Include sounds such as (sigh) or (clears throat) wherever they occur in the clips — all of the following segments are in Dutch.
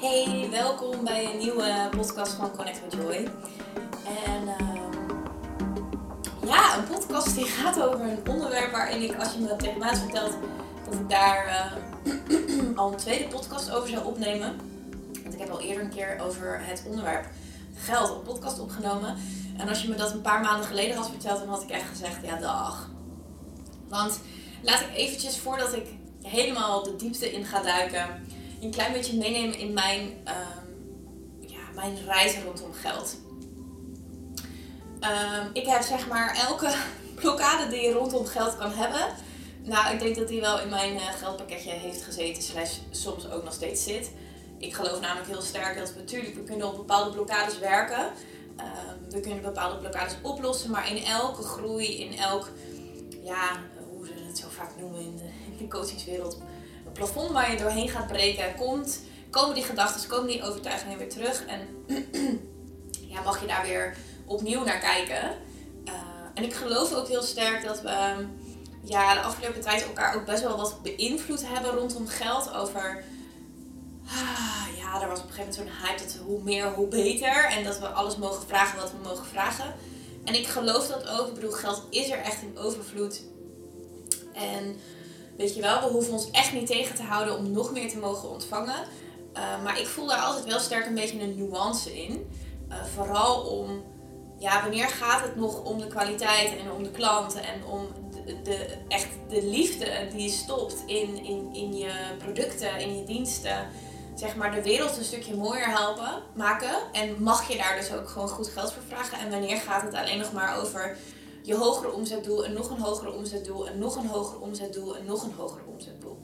Hey, welkom bij een nieuwe podcast van Connect with Joy. En ehm, ja, een podcast die gaat over een onderwerp waarin ik, als je me tegen mij had verteld, dat ik daar eh, (clears throat) al een tweede podcast over zou opnemen. Want ik heb al eerder een keer over het onderwerp geld een podcast opgenomen. En als je me dat een paar maanden geleden had verteld, dan had ik echt gezegd, ja dag. Want laat ik eventjes, voordat ik helemaal de diepte in ga duiken een klein beetje meenemen in mijn, um, ja, mijn reis rondom geld. Um, ik heb zeg maar elke (laughs) blokkade die je rondom geld kan hebben. Nou, ik denk dat die wel in mijn uh, geldpakketje heeft gezeten, slash soms ook nog steeds zit. Ik geloof namelijk heel sterk dat we natuurlijk, we kunnen op bepaalde blokkades werken. Um, we kunnen bepaalde blokkades oplossen, maar in elke groei, in elk, ja, hoe ze het zo vaak noemen in de, in de coachingswereld, plafond waar je doorheen gaat breken komt, komen die gedachten, komen die overtuigingen weer terug. En (clears throat) ja, mag je daar weer opnieuw naar kijken. Uh, en ik geloof ook heel sterk dat we ja, de afgelopen tijd elkaar ook best wel wat beïnvloed hebben rondom geld. Over, ah, ja, er was op een gegeven moment zo'n hype dat hoe meer, hoe beter. En dat we alles mogen vragen wat we mogen vragen. En ik geloof dat ook. Bedoel, geld is er echt in overvloed. En Weet je wel, we hoeven ons echt niet tegen te houden om nog meer te mogen ontvangen. Uh, maar ik voel daar altijd wel sterk een beetje een nuance in. Uh, vooral om, ja, wanneer gaat het nog om de kwaliteit en om de klanten en om de, de echt de liefde die je stopt in, in, in je producten, in je diensten. Zeg maar de wereld een stukje mooier helpen, maken. En mag je daar dus ook gewoon goed geld voor vragen? En wanneer gaat het alleen nog maar over je hogere omzetdoel en nog een hogere omzetdoel en nog een hoger omzetdoel en nog een hoger omzetdoel.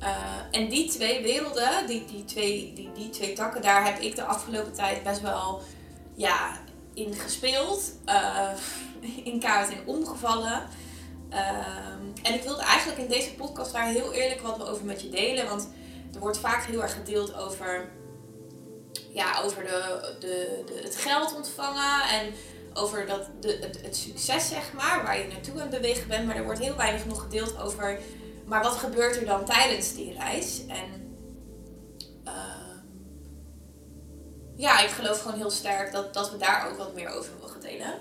Uh, en die twee werelden, die, die, twee, die, die twee takken, daar heb ik de afgelopen tijd best wel ja, in gespeeld, uh, in kaart in omgevallen. Uh, en ik wilde eigenlijk in deze podcast daar heel eerlijk wat over met je delen, want er wordt vaak heel erg gedeeld over, ja, over de, de, de, het geld ontvangen en over dat, de, het, succes, zeg maar, waar je naartoe aan het bewegen bent. Maar er wordt heel weinig nog gedeeld over, maar wat gebeurt er dan tijdens die reis? En uh, ja, ik geloof gewoon heel sterk dat, dat we daar ook wat meer over mogen delen.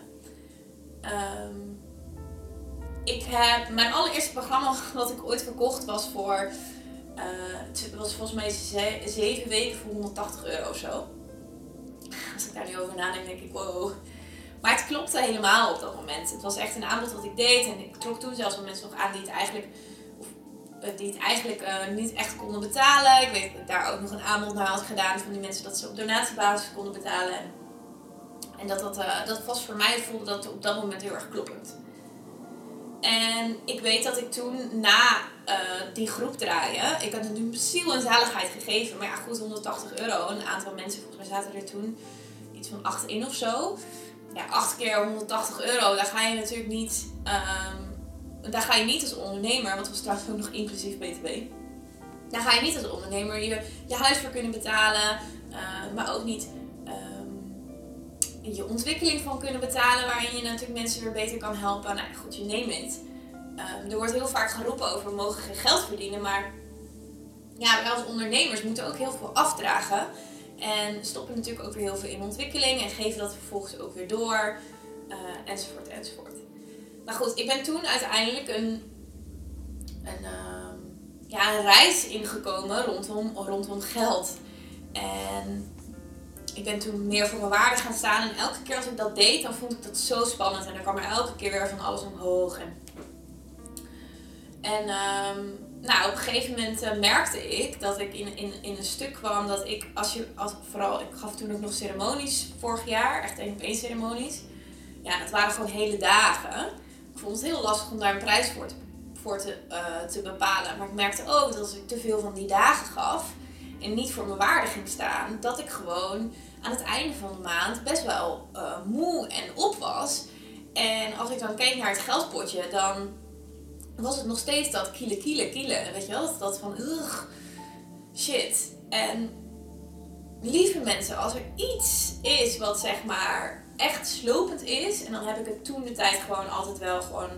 Um, ik heb mijn allereerste programma (laughs) wat ik ooit verkocht was voor, uh, het was volgens mij zeven weken voor 180 euro of zo. Als ik daar nu over nadenk, denk ik, wow, maar het klopte helemaal op dat moment. Het was echt een aanbod wat ik deed. En ik trok toen zelfs wel mensen nog aan die het eigenlijk, of, eh, die het eigenlijk uh, niet echt konden betalen. Ik weet dat ik daar ook nog een aanbod naar had gedaan van die mensen dat ze op donatiebasis konden betalen. En, dat, dat, uh, dat was voor mij, voelde dat op dat moment heel erg kloppend. En ik weet dat ik toen na die groep draaien, ik had het nu ziel en zaligheid gegeven. Maar ja, goed, 180 euro. Een aantal mensen, volgens mij zaten er toen iets van 8 in of zo ja, 8 keer 180 euro, daar ga je natuurlijk niet, um, daar ga je niet als ondernemer, want was trouwens ook nog inclusief BTW. Daar ga je niet als ondernemer je, je huis voor kunnen betalen, uh, maar ook niet um, je ontwikkeling van kunnen betalen, waarin je natuurlijk mensen weer beter kan helpen. Nou goed, je neemt het. Er wordt heel vaak geroepen over we mogen geen geld verdienen, maar ja, wij als ondernemers moeten ook heel veel afdragen. En stoppen natuurlijk ook weer heel veel in ontwikkeling en geven dat vervolgens ook weer door. Uh, enzovoort, enzovoort. Maar goed, ik ben toen uiteindelijk een, een, uh, ja, een reis ingekomen rondom, rondom geld. En ik ben toen meer voor mijn waarde gaan staan. En elke keer als ik dat deed, dan vond ik dat zo spannend. En dan kwam er elke keer weer van alles omhoog. En, en um, nou, op een gegeven moment uh, merkte ik dat ik in, in, in een stuk kwam dat ik, als je, als, vooral, ik gaf toen ook nog ceremonies vorig jaar, echt één op één ceremonies. Ja, dat waren gewoon hele dagen. Ik vond het heel lastig om daar een prijs voor te, voor te, uh, te bepalen. Maar ik merkte ook dat als ik te veel van die dagen gaf en niet voor mijn waarde ging staan, dat ik gewoon aan het einde van de maand best wel uh, moe en op was. En als ik dan keek naar het geldpotje, dan was het nog steeds dat kielen, kielen, kielen. Weet je wel? Dat, van, ugh, shit. En lieve mensen, als er iets is wat zeg maar echt slopend is, en dan heb ik het toen de tijd gewoon altijd wel gewoon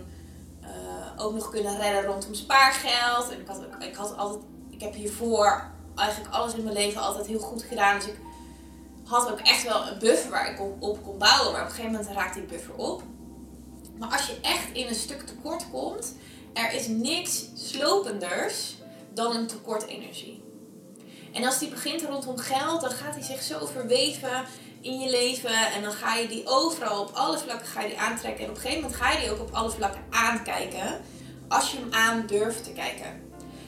uh, ook nog kunnen redden rondom spaargeld. En ik had, ik had altijd, ik heb hiervoor eigenlijk alles in mijn leven altijd heel goed gedaan. Dus ik had ook echt wel een buffer waar ik op, op kon bouwen. Maar op een gegeven moment raakte die buffer op. Maar als je echt in een stuk tekort komt, er is niks slopenders dan een tekort energie. En als die begint rondom geld, dan gaat hij zich zo verweven in je leven. En dan ga je die overal op alle vlakken ga je die aantrekken. En op een gegeven moment ga je die ook op alle vlakken aankijken. Als je hem aan durft te kijken.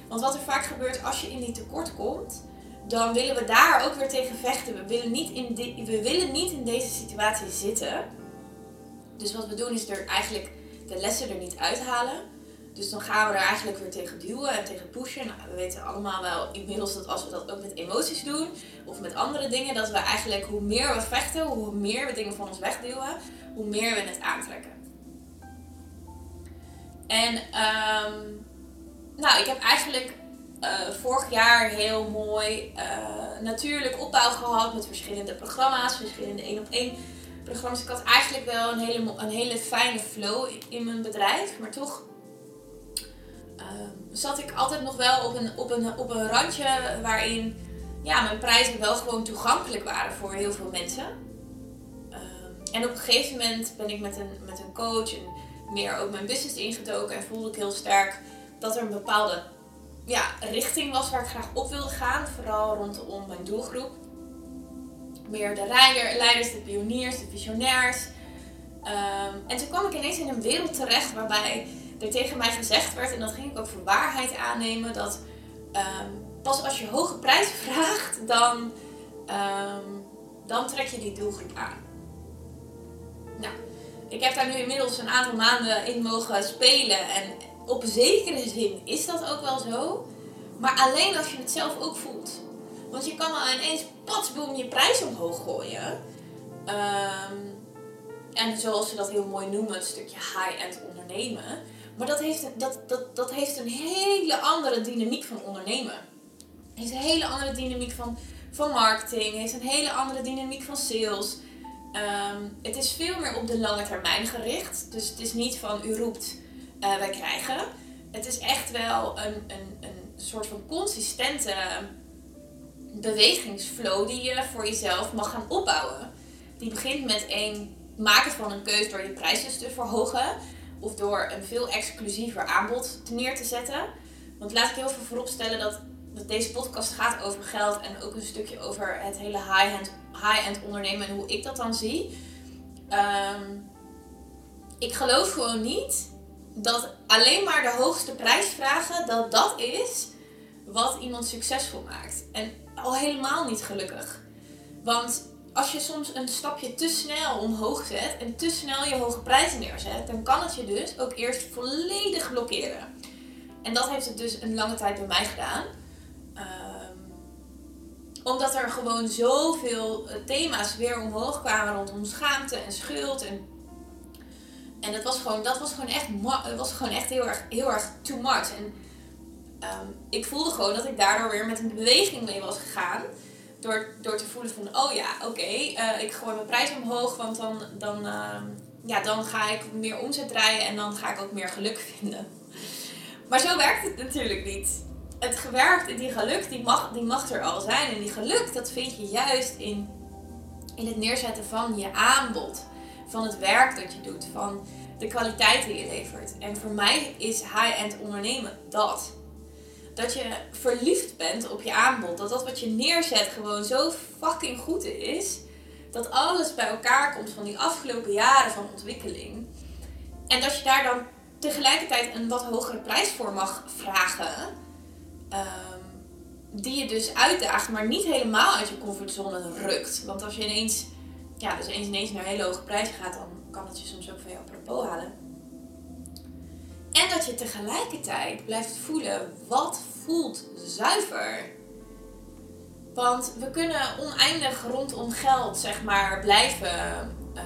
Want wat er vaak gebeurt als je in die tekort komt, dan willen we daar ook weer tegen vechten. We willen niet in, we willen niet in deze situatie zitten. Dus wat we doen is er eigenlijk de lessen er niet uithalen. Dus dan gaan we er eigenlijk weer tegen duwen en tegen pushen. Nou, we weten allemaal wel inmiddels dat als we dat ook met emoties doen of met andere dingen, dat we eigenlijk hoe meer we vechten, hoe meer we dingen van ons wegduwen, hoe meer we het aantrekken. En um, nou, ik heb eigenlijk uh, vorig jaar heel mooi uh, natuurlijk opbouw gehad met verschillende programma's, verschillende één op één programma's. Ik had eigenlijk wel een hele, een hele fijne flow in mijn bedrijf, maar toch zat ik altijd nog wel op een, op, een, op een randje waarin ja, mijn prijzen wel gewoon toegankelijk waren voor heel veel mensen. en op een gegeven moment ben ik met een, met een coach en meer ook mijn business ingedoken en voelde ik heel sterk dat er een bepaalde ja, richting was waar ik graag op wilde gaan. Vooral rondom mijn doelgroep. Meer de leiders, de pioniers, de visionairs. Ehm, en toen kwam ik ineens in een wereld terecht waarbij er tegen mij gezegd werd, en dat ging ik ook voor waarheid aannemen, dat ehm, pas als je hoge prijzen (laughs) vraagt, dan, ehm, dan trek je die doelgroep aan. Nou, ik heb daar nu inmiddels een aantal maanden in mogen spelen en op zekere zin is dat ook wel zo. Maar alleen als je het zelf ook voelt. Want je kan wel ineens patsboom je prijs omhoog gooien. Ehm, en zoals ze dat heel mooi noemen, een stukje high-end ondernemen. Maar dat heeft, dat, dat, dat heeft een hele andere dynamiek van ondernemen. Het heeft een hele andere dynamiek van, van marketing. Het heeft een hele andere dynamiek van sales. Ehm, het is veel meer op de lange termijn gericht. Dus het is niet van u roept uh, wij krijgen. Het is echt wel een, een, een soort van consistente bewegingsflow die je voor jezelf mag gaan opbouwen. Die begint met een maken van een keuze door je prijzen te verhogen. Of door een veel exclusiever aanbod neer te zetten. Want laat ik heel veel vooropstellen dat, dat deze podcast gaat over geld. En ook een stukje over het hele high-end high ondernemen en hoe ik dat dan zie. Ehm, ik geloof gewoon niet dat alleen maar de hoogste prijs vragen, dat dat is wat iemand succesvol maakt. En al helemaal niet gelukkig. Want als je soms een stapje te snel omhoog zet en te snel je hoge prijzen neerzet, dan kan het je dus ook eerst volledig blokkeren. En dat heeft het dus een lange tijd bij mij gedaan. Ehm, omdat er gewoon zoveel eh, thema's weer omhoog kwamen rondom schaamte en schuld en en dat was gewoon, dat was gewoon echt, was gewoon echt heel, erg, heel erg too much. En ehm, ik voelde gewoon dat ik daardoor weer met een beweging mee was gegaan. Door, door te voelen van, oh ja, oké, eh, ik gooi mijn prijs omhoog, want dan, dan, ehm, ja, dan ga ik meer omzet draaien en dan ga ik ook meer geluk (laughs) vinden. Maar zo werkt het natuurlijk niet. Het gewerkt, die geluk, die mag, die mag er al zijn. En die geluk, dat vind je juist in, in het neerzetten van je aanbod van het werk dat je doet, van de kwaliteit die je levert. En voor mij is high-end ondernemen dat. Dat je verliefd bent op je aanbod. Dat dat wat je neerzet gewoon zo fucking goed is. Dat alles bij elkaar komt van die afgelopen jaren van ontwikkeling. En dat je daar dan tegelijkertijd een wat hogere prijs voor mag vragen. Ehm, die je dus uitdaagt, maar niet helemaal uit je comfortzone rukt. Want als je ineens ja, dus eens ineens naar een hele hoge prijs gaat, dan kan het je soms ook van jou apropos halen. En dat je tegelijkertijd blijft voelen wat voelt zuiver. Want we kunnen oneindig rondom geld, zeg maar, blijven uh,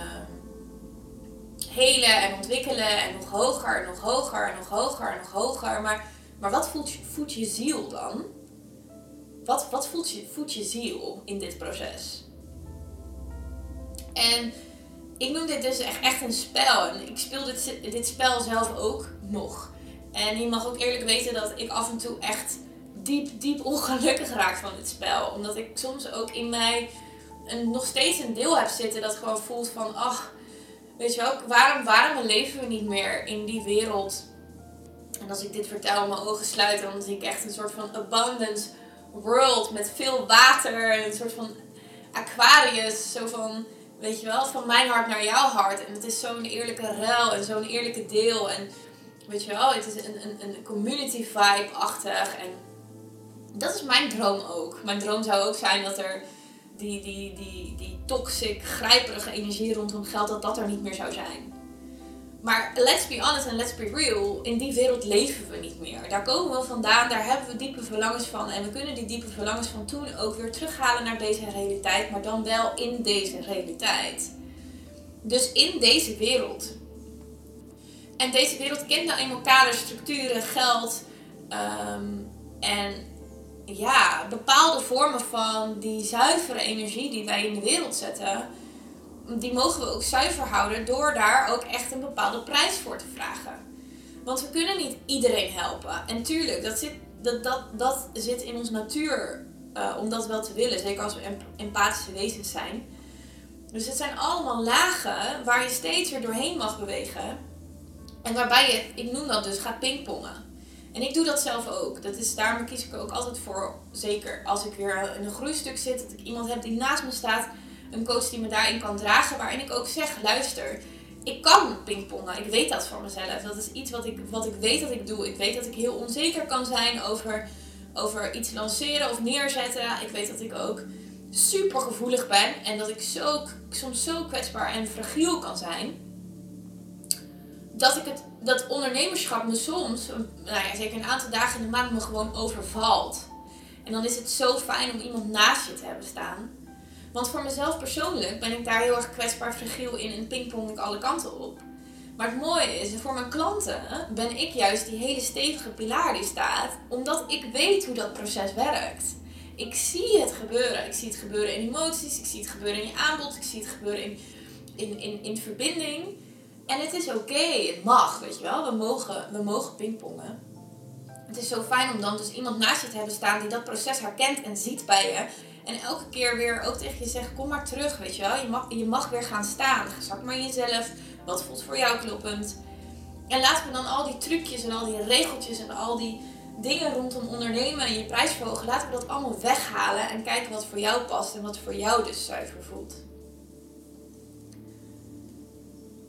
helen en ontwikkelen. En nog hoger, en nog hoger, en nog hoger, en nog hoger. Maar, maar wat voelt voelt je ziel dan? Wat, wat voelt, je, voelt je ziel in dit proces? En ik noem dit dus echt, echt een spel. En ik speel dit, dit spel zelf ook nog. En je mag ook eerlijk weten dat ik af en toe echt diep, diep ongelukkig raak van dit spel. Omdat ik soms ook in mij een, nog steeds een deel heb zitten dat gewoon voelt van, ach, weet je wel, waarom, waarom leven we niet meer in die wereld? En als ik dit vertel, mijn ogen sluiten, dan zie ik echt een soort van abundance world met veel water en een soort van Aquarius, zo van, weet je wel, van mijn hart naar jouw hart. En het is zo'n eerlijke ruil en zo'n eerlijke deel. En weet je wel, het is een, een, een community vibe-achtig. En dat is mijn droom ook. Mijn droom zou ook zijn dat er die, die, die, die toxic, grijperige energie rondom geld, dat dat er niet meer zou zijn. Maar let's be honest en let's be real, in die wereld leven we niet meer. Daar komen we vandaan, daar hebben we diepe verlangens van. En we kunnen die diepe verlangens van toen ook weer terughalen naar deze realiteit, maar dan wel in deze realiteit. Dus in deze wereld. En deze wereld kent nou eenmaal kaders, structuren, geld ehm, en ja, bepaalde vormen van die zuivere energie die wij in de wereld zetten die mogen we ook zuiver houden door daar ook echt een bepaalde prijs voor te vragen. Want we kunnen niet iedereen helpen. En tuurlijk, dat zit, dat, dat, dat zit in ons natuur uh, om dat wel te willen. Zeker als we empathische wezens zijn. Dus het zijn allemaal lagen waar je steeds weer doorheen mag bewegen. En waarbij je, ik noem dat dus, gaat pingpongen. En ik doe dat zelf ook. Dat is, daarom kies ik er ook altijd voor, zeker als ik weer in een groeistuk zit, dat ik iemand heb die naast me staat een coach die me daarin kan dragen. Waarin ik ook zeg, luister, ik kan pingpongen. Ik weet dat voor mezelf. Dat is iets wat ik, wat ik weet dat ik doe. Ik weet dat ik heel onzeker kan zijn over, over iets lanceren of neerzetten. Ik weet dat ik ook super gevoelig ben. En dat ik zo, soms zo kwetsbaar en fragiel kan zijn. Dat ik het, dat ondernemerschap me soms, nou ja, zeker een aantal dagen in de maand, me gewoon overvalt. En dan is het zo fijn om iemand naast je te hebben staan want voor mezelf persoonlijk ben ik daar heel erg kwetsbaar, fragiel in en pingpong ik alle kanten op. Maar het mooie is, voor mijn klanten ben ik juist die hele stevige pilaar die staat, omdat ik weet hoe dat proces werkt. Ik zie het gebeuren. Ik zie het gebeuren in emoties, ik zie het gebeuren in je aanbod, ik zie het gebeuren in, in, in, in verbinding. En het is oké, het mag, weet je wel. We mogen, we mogen pingpongen. Het is zo fijn om dan dus iemand naast je te hebben staan die dat proces herkent en ziet bij je. En elke keer weer ook tegen je zegt, kom maar terug, weet je wel. Je mag, je mag weer gaan staan. Zak maar jezelf. Wat voelt voor jou kloppend? En laten we dan al die trucjes en al die regeltjes en al die dingen rondom ondernemen en je prijsverhogen, laten we dat allemaal weghalen en kijken wat voor jou past en wat voor jou dus zuiver voelt.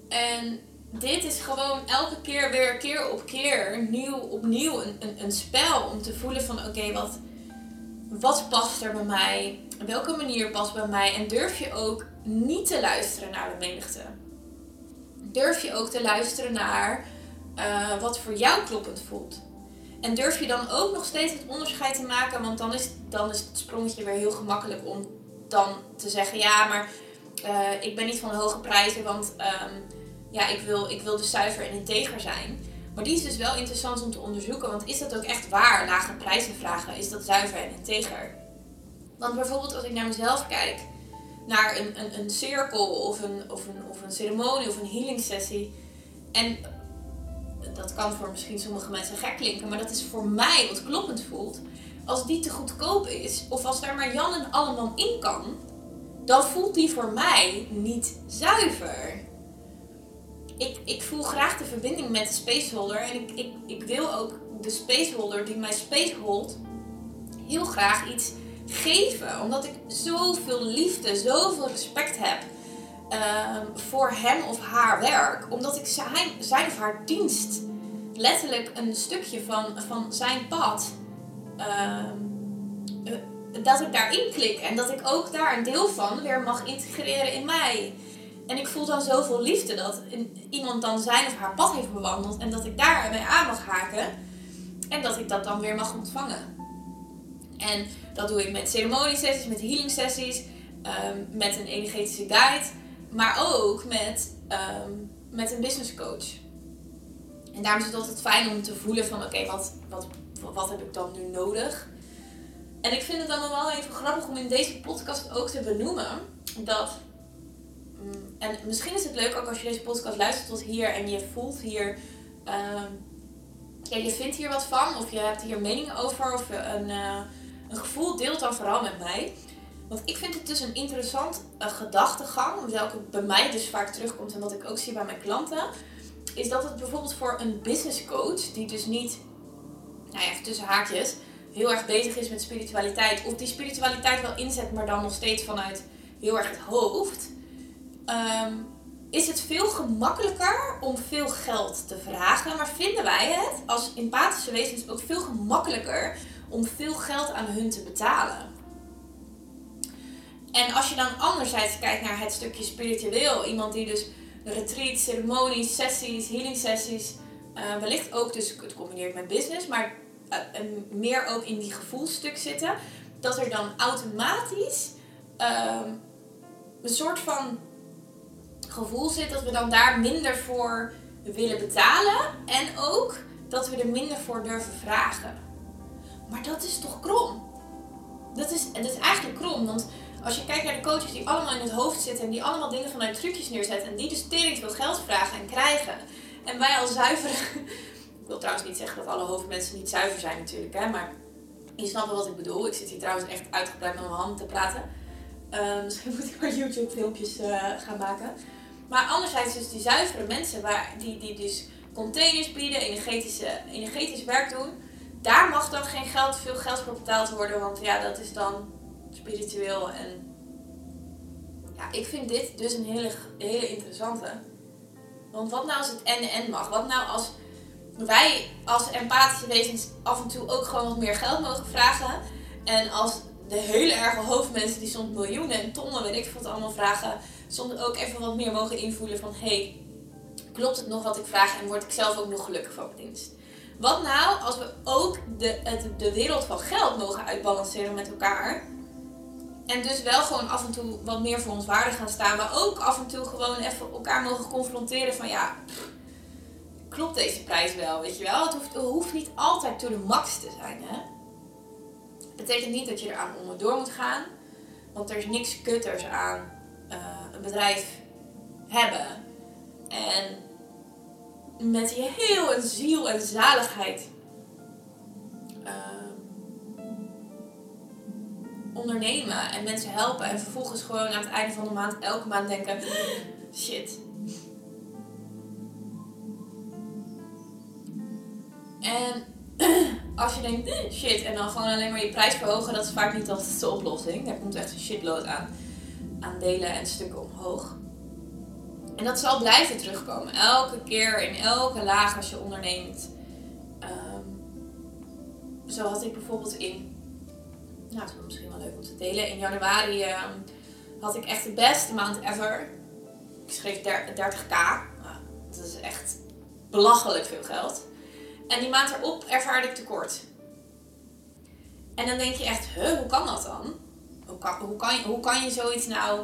En dit is gewoon elke keer weer keer op keer nieuw opnieuw een, een, een spel om te voelen van oké, wat, wat past er bij mij? Welke manier past bij mij? En durf je ook niet te luisteren naar de menigte? Durf je ook te luisteren naar uh, wat voor jou kloppend voelt? En durf je dan ook nog steeds het onderscheid te maken? Want dan is, dan is het sprongetje weer heel gemakkelijk om dan te zeggen: ja, maar uh, ik ben niet van hoge prijzen, want um, ja, ik, wil, ik wil dus zuiver en integer zijn. Maar die is dus wel interessant om te onderzoeken, want is dat ook echt waar, lage prijzen vragen? Is dat zuiver en integer? Want bijvoorbeeld als ik naar mezelf kijk, naar een, een, een cirkel of een, of, een, of een ceremonie of een healing sessie. En dat kan voor misschien sommige mensen gek klinken, maar dat is voor mij wat kloppend voelt. Als die te goedkoop is, of als daar maar Jan en allemaal in kan, dan voelt die voor mij niet zuiver ik, ik voel graag de verbinding met de spaceholder. En ik, ik, ik wil ook de spaceholder die mij spacehold heel graag iets geven. Omdat ik zoveel liefde, zoveel respect heb ehm, voor hem of haar werk. Omdat ik zijn, of haar dienst, letterlijk een stukje van, van zijn pad, uh, dat ik daarin klik. En dat ik ook daar een deel van weer mag integreren in mij. En ik voel dan zoveel liefde dat iemand dan zijn of haar pad heeft bewandeld en dat ik daar mee aan mag haken en dat ik dat dan weer mag ontvangen. En dat doe ik met ceremoniesessies, met healing sessies, ehm, met een energetische guide, maar ook met, um, met een business coach. En daarom is het altijd fijn om te voelen van oké, wat, wat, wat heb ik dan nu nodig? En ik vind het dan wel even grappig om in deze podcast ook te benoemen dat en misschien is het leuk ook als je deze podcast luistert tot hier en je voelt hier. Ehm, je vindt hier wat van, of je hebt hier meningen over, of een, uh, een gevoel, deelt dan vooral met mij. Want ik vind het dus een interessant uh, gedachtegang, welke bij mij dus vaak terugkomt en wat ik ook zie bij mijn klanten, is dat het bijvoorbeeld voor een business coach, die dus niet, nou ja, tussen haakjes, heel erg bezig is met spiritualiteit, of die spiritualiteit wel inzet, maar dan nog steeds vanuit heel erg het hoofd, ehm, is het veel gemakkelijker om veel geld te vragen. Maar vinden wij het als empathische wezens ook veel gemakkelijker om veel geld aan hun te betalen? En als je dan anderzijds kijkt naar het stukje spiritueel, iemand die dus retreats, ceremonies, sessies, healing sessies, uh, wellicht ook dus het combineert met business, maar uh, meer ook in die gevoelstuk zitten, dat er dan automatisch uh, een soort van gevoel zit dat we dan daar minder voor willen betalen en ook dat we er minder voor durven vragen. Maar dat is toch krom? Dat is, dat is eigenlijk krom, want als je kijkt naar de coaches die allemaal in het hoofd zitten en die allemaal dingen vanuit trucjes neerzetten en die dus tering veel geld vragen en krijgen. En wij al zuiveren. ik wil trouwens niet zeggen dat alle hoofdmensen niet zuiver zijn natuurlijk, hè, maar je snapt wel wat ik bedoel. Ik zit hier trouwens echt uitgebreid met mijn handen te praten. Uh, (laughs) misschien moet ik maar YouTube filmpjes uh, gaan maken. Maar anderzijds dus die zuivere mensen waar, die, die dus containers bieden, energetische, energetisch werk doen. Daar mag dan geen geld, veel geld voor betaald worden, want ja, dat is dan spiritueel. En ja, ik vind dit dus een hele, hele interessante. Want wat nou als het en-en mag? Wat nou als wij als empathische wezens af en toe ook gewoon wat meer geld mogen vragen? En als de hele erge hoofdmensen die soms miljoenen en tonnen, weet ik wat allemaal vragen, soms ook even wat meer mogen invoelen van hé, hey, klopt het nog wat ik vraag en word ik zelf ook nog gelukkig van mijn dienst? Wat nou als we ook de, de wereld van geld mogen uitbalanceren met elkaar? En dus wel gewoon af en toe wat meer voor ons waarde gaan staan. Maar ook af en toe gewoon even elkaar mogen confronteren van ja, klopt deze prijs wel, weet je wel? Het hoeft, het hoeft niet altijd to de max te zijn, hè? Dat betekent niet dat je eraan onderdoor moet gaan. Want er is niks kutters aan een bedrijf hebben. En met je heel en ziel en zaligheid ondernemen en mensen helpen en vervolgens gewoon aan het einde van de maand elke maand denken: shit. En (clears throat) als je denkt, shit, en dan gewoon alleen maar je prijs verhogen, dat is vaak niet altijd de oplossing. Daar komt echt een shitload aan, aan delen en stukken omhoog. En dat zal blijven terugkomen. Elke keer, in elke laag als je onderneemt. Um, zo had ik bijvoorbeeld in nou, dat is misschien wel leuk om te delen. In januari uh, had ik echt de beste maand ever. Ik schreef 30k. Nou, dat is echt belachelijk veel geld. En die maand erop ervaarde ik tekort. En dan denk je echt, huh, hoe kan dat dan? Hoe kan, kan, je, hoe kan je zoiets nou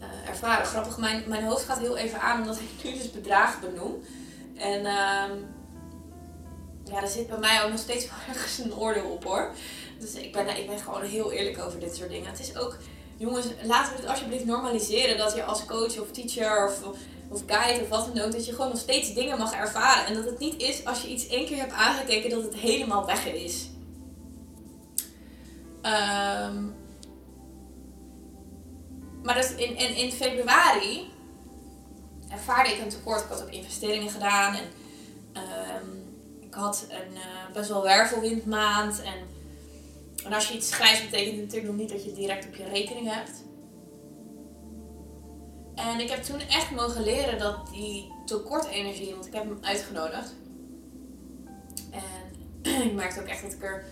uh, ervaren? Grappig, mijn, mijn hoofd gaat heel even aan omdat ik nu dus bedrag benoem. En uh, ja, er zit bij mij ook nog steeds (laughs) ergens een oordeel op hoor. Dus ik ben, ik ben gewoon heel eerlijk over dit soort dingen. Het is ook, jongens, laten we het alsjeblieft normaliseren dat je als coach of teacher of, of guide of wat dan ook, dat je gewoon nog steeds dingen mag ervaren. En dat het niet is als je iets één keer hebt aangekeken dat het helemaal weg is. Um, maar dus in, in, in februari ervaarde ik een tekort. Ik had ook investeringen gedaan en um, ik had een uh, best wel wervelwindmaand en en als je iets schrijft, betekent natuurlijk nog niet dat je het direct op je rekening hebt. En ik heb toen echt mogen leren dat die tekortenergie, want ik heb hem uitgenodigd. En (clears throat) ik merkte ook echt dat ik er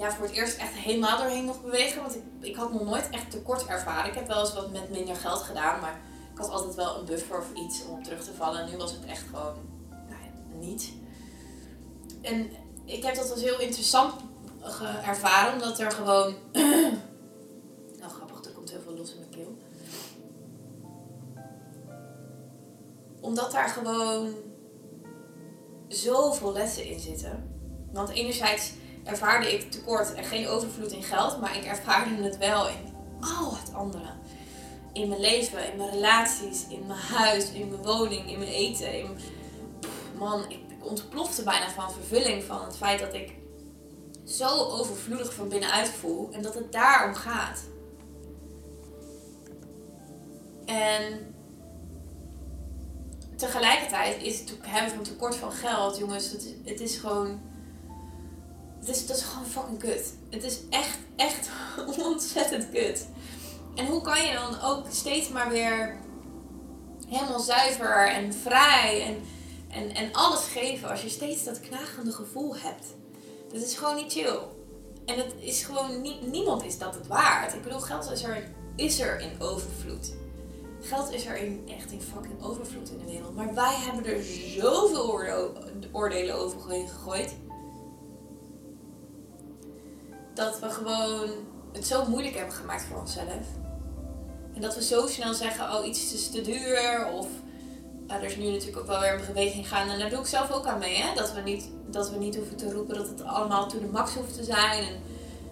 ja, voor het eerst echt helemaal doorheen mocht bewegen. Want ik, ik had nog nooit echt tekort ervaren. Ik heb wel eens wat met minder geld gedaan, maar ik had altijd wel een buffer of iets om terug te vallen. En nu was het echt gewoon nou ja, niet. En ik heb dat als heel interessant ervaren, omdat er gewoon. (clears throat) nou, grappig, er komt heel veel los in mijn keel. Omdat daar gewoon zoveel lessen in zitten. Want enerzijds ervaarde ik tekort en geen overvloed in geld, maar ik ervaarde het wel in al het andere. In mijn leven, in mijn relaties, in mijn huis, in mijn woning, in mijn eten. Man, ik, ontplofte bijna van vervulling van het feit dat ik zo overvloedig van binnenuit voel en dat het daarom gaat. En tegelijkertijd is het hebben van tekort van geld, jongens, het het is gewoon. Het is, dat is gewoon fucking kut. Het is echt, echt (laughs) ontzettend kut. En hoe kan je dan ook steeds maar weer helemaal zuiver en vrij en, en, en alles geven als je steeds dat knagende gevoel hebt? Dat is gewoon niet chill. En het is gewoon niet, niemand is dat het waard. Ik bedoel, geld is er, is er in overvloed. Geld is er in, echt in fucking overvloed in de wereld. Maar wij hebben er zoveel oordelen over gegooid. Dat we gewoon het zo moeilijk hebben gemaakt voor onszelf. En dat we zo snel zeggen, oh iets is te duur. Of er is nu natuurlijk ook wel weer een beweging gaan. En daar doe ik zelf ook aan mee. Hè? Dat, we niet, dat we niet hoeven te roepen dat het allemaal to de max hoeft te zijn. En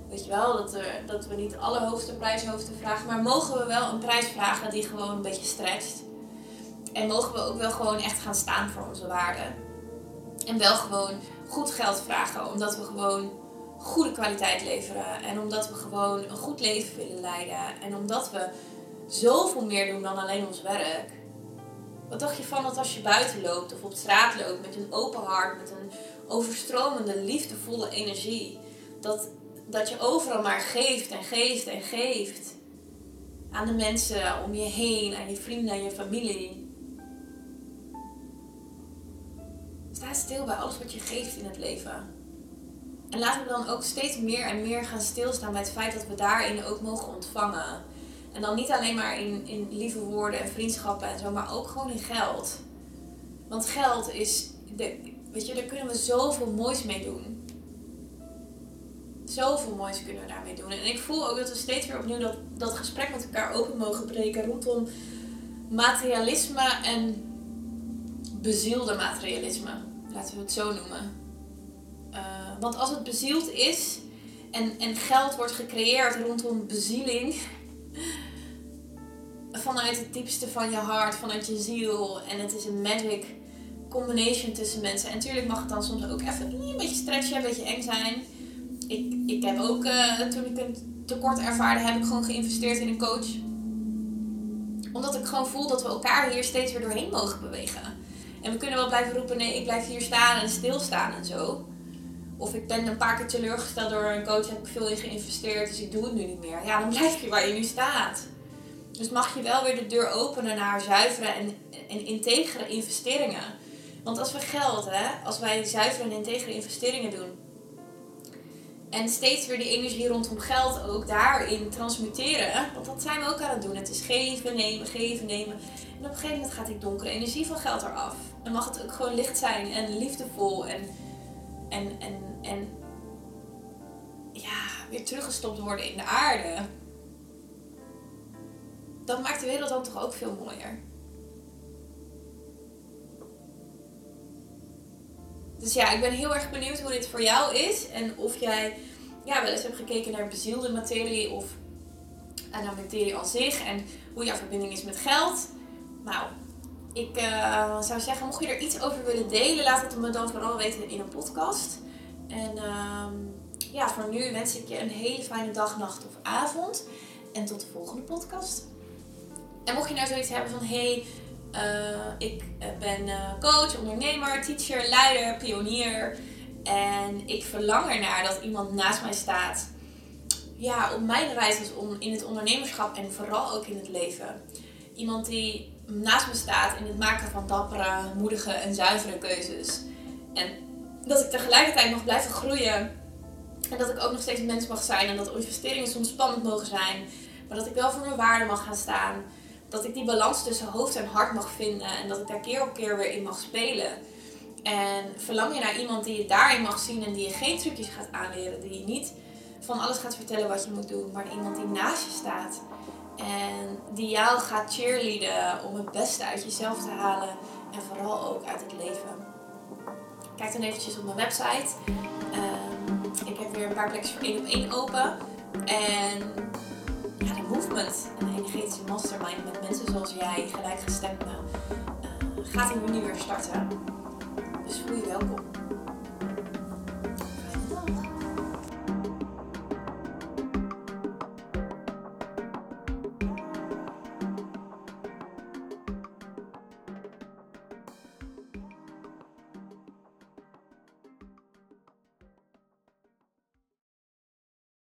weet je wel, dat, er, dat we niet alle hoogste prijs hoeven te vragen. Maar mogen we wel een prijs vragen die gewoon een beetje stretcht. En mogen we ook wel gewoon echt gaan staan voor onze waarden. En wel gewoon goed geld vragen. Omdat we gewoon goede kwaliteit leveren. En omdat we gewoon een goed leven willen leiden. En omdat we zoveel meer doen dan alleen ons werk. Wat dacht je van dat als je buiten loopt of op straat loopt met een open hart, met een overstromende, liefdevolle energie, dat, dat je overal maar geeft en geeft en geeft aan de mensen om je heen, aan je vrienden, aan je familie. Sta stil bij alles wat je geeft in het leven. En laten we dan ook steeds meer en meer gaan stilstaan bij het feit dat we daarin ook mogen ontvangen. En dan niet alleen maar in, in lieve woorden en vriendschappen en zo, maar ook gewoon in geld. Want geld is, weet je, daar kunnen we zoveel moois mee doen. Zoveel moois kunnen we daarmee doen. En ik voel ook dat we steeds weer opnieuw dat, dat gesprek met elkaar open mogen breken rondom materialisme en bezielde materialisme. Laten we het zo noemen. Uh, want als het bezield is en, en geld wordt gecreëerd rondom bezieling, vanuit het diepste van je hart, vanuit je ziel. En het is een magic combination tussen mensen. En natuurlijk mag het dan soms ook even een beetje stretchen, een beetje eng zijn. Ik, ik heb ook, uh, toen ik een tekort ervaarde, heb ik gewoon geïnvesteerd in een coach. Omdat ik gewoon voel dat we elkaar hier steeds weer doorheen mogen bewegen. En we kunnen wel blijven roepen, nee, ik blijf hier staan en stilstaan en zo. Of ik ben een paar keer teleurgesteld door een coach, heb ik veel in geïnvesteerd, dus ik doe het nu niet meer. Ja, dan blijf je waar je nu staat. Dus mag je wel weer de deur openen naar zuivere en, en integere investeringen. Want als we geld, hè, als wij zuivere en integere investeringen doen. En steeds weer die energie rondom geld ook daarin transmuteren. Want dat zijn we ook aan het doen. Het is geven, nemen, geven, nemen. En op een gegeven moment gaat die donkere energie van geld eraf. Dan mag het ook gewoon licht zijn en liefdevol en, en, en, en ja, weer teruggestopt worden in de aarde dat maakt de wereld dan toch ook veel mooier. Dus ja, ik ben heel erg benieuwd hoe dit voor jou is. En of jij ja, wel eens hebt gekeken naar bezielde materie of naar materie aan zich. En hoe jouw verbinding is met geld. Nou, ik uh, zou zeggen, mocht je er iets over willen delen, laat het me dan vooral weten in een podcast. En uh, ja, voor nu wens ik je een hele fijne dag, nacht of avond. En tot de volgende podcast. En mocht je nou zoiets hebben van hey, uh, ik eh, ben coach, ondernemer, teacher, leider, pionier. En ik verlang ernaar dat iemand naast mij staat. Ja, op mijn reis is om, in het ondernemerschap en vooral ook in het leven. Iemand die naast me staat in het maken van dappere, moedige en zuivere keuzes. En dat ik tegelijkertijd nog blijven groeien. En dat ik ook nog steeds mens mag zijn. En dat investeringen soms spannend mogen zijn. Maar dat ik wel voor mijn waarde mag gaan staan dat ik die balans tussen hoofd en hart mag vinden en dat ik daar keer op keer weer in mag spelen. En verlang je naar iemand die je daarin mag zien en die je geen trucjes gaat aanleren, die je niet van alles gaat vertellen wat je moet doen, maar iemand die naast je staat en die jou gaat cheerleaden om het beste uit jezelf te halen en vooral ook uit het leven. Kijk dan eventjes op mijn website. Ehm, ik heb weer een paar plekjes voor één op één open. En ja, de movement, een energetische mastermind met mensen zoals jij, gelijkgestemden, uh, gaat juni weer starten. Dus voel je welkom.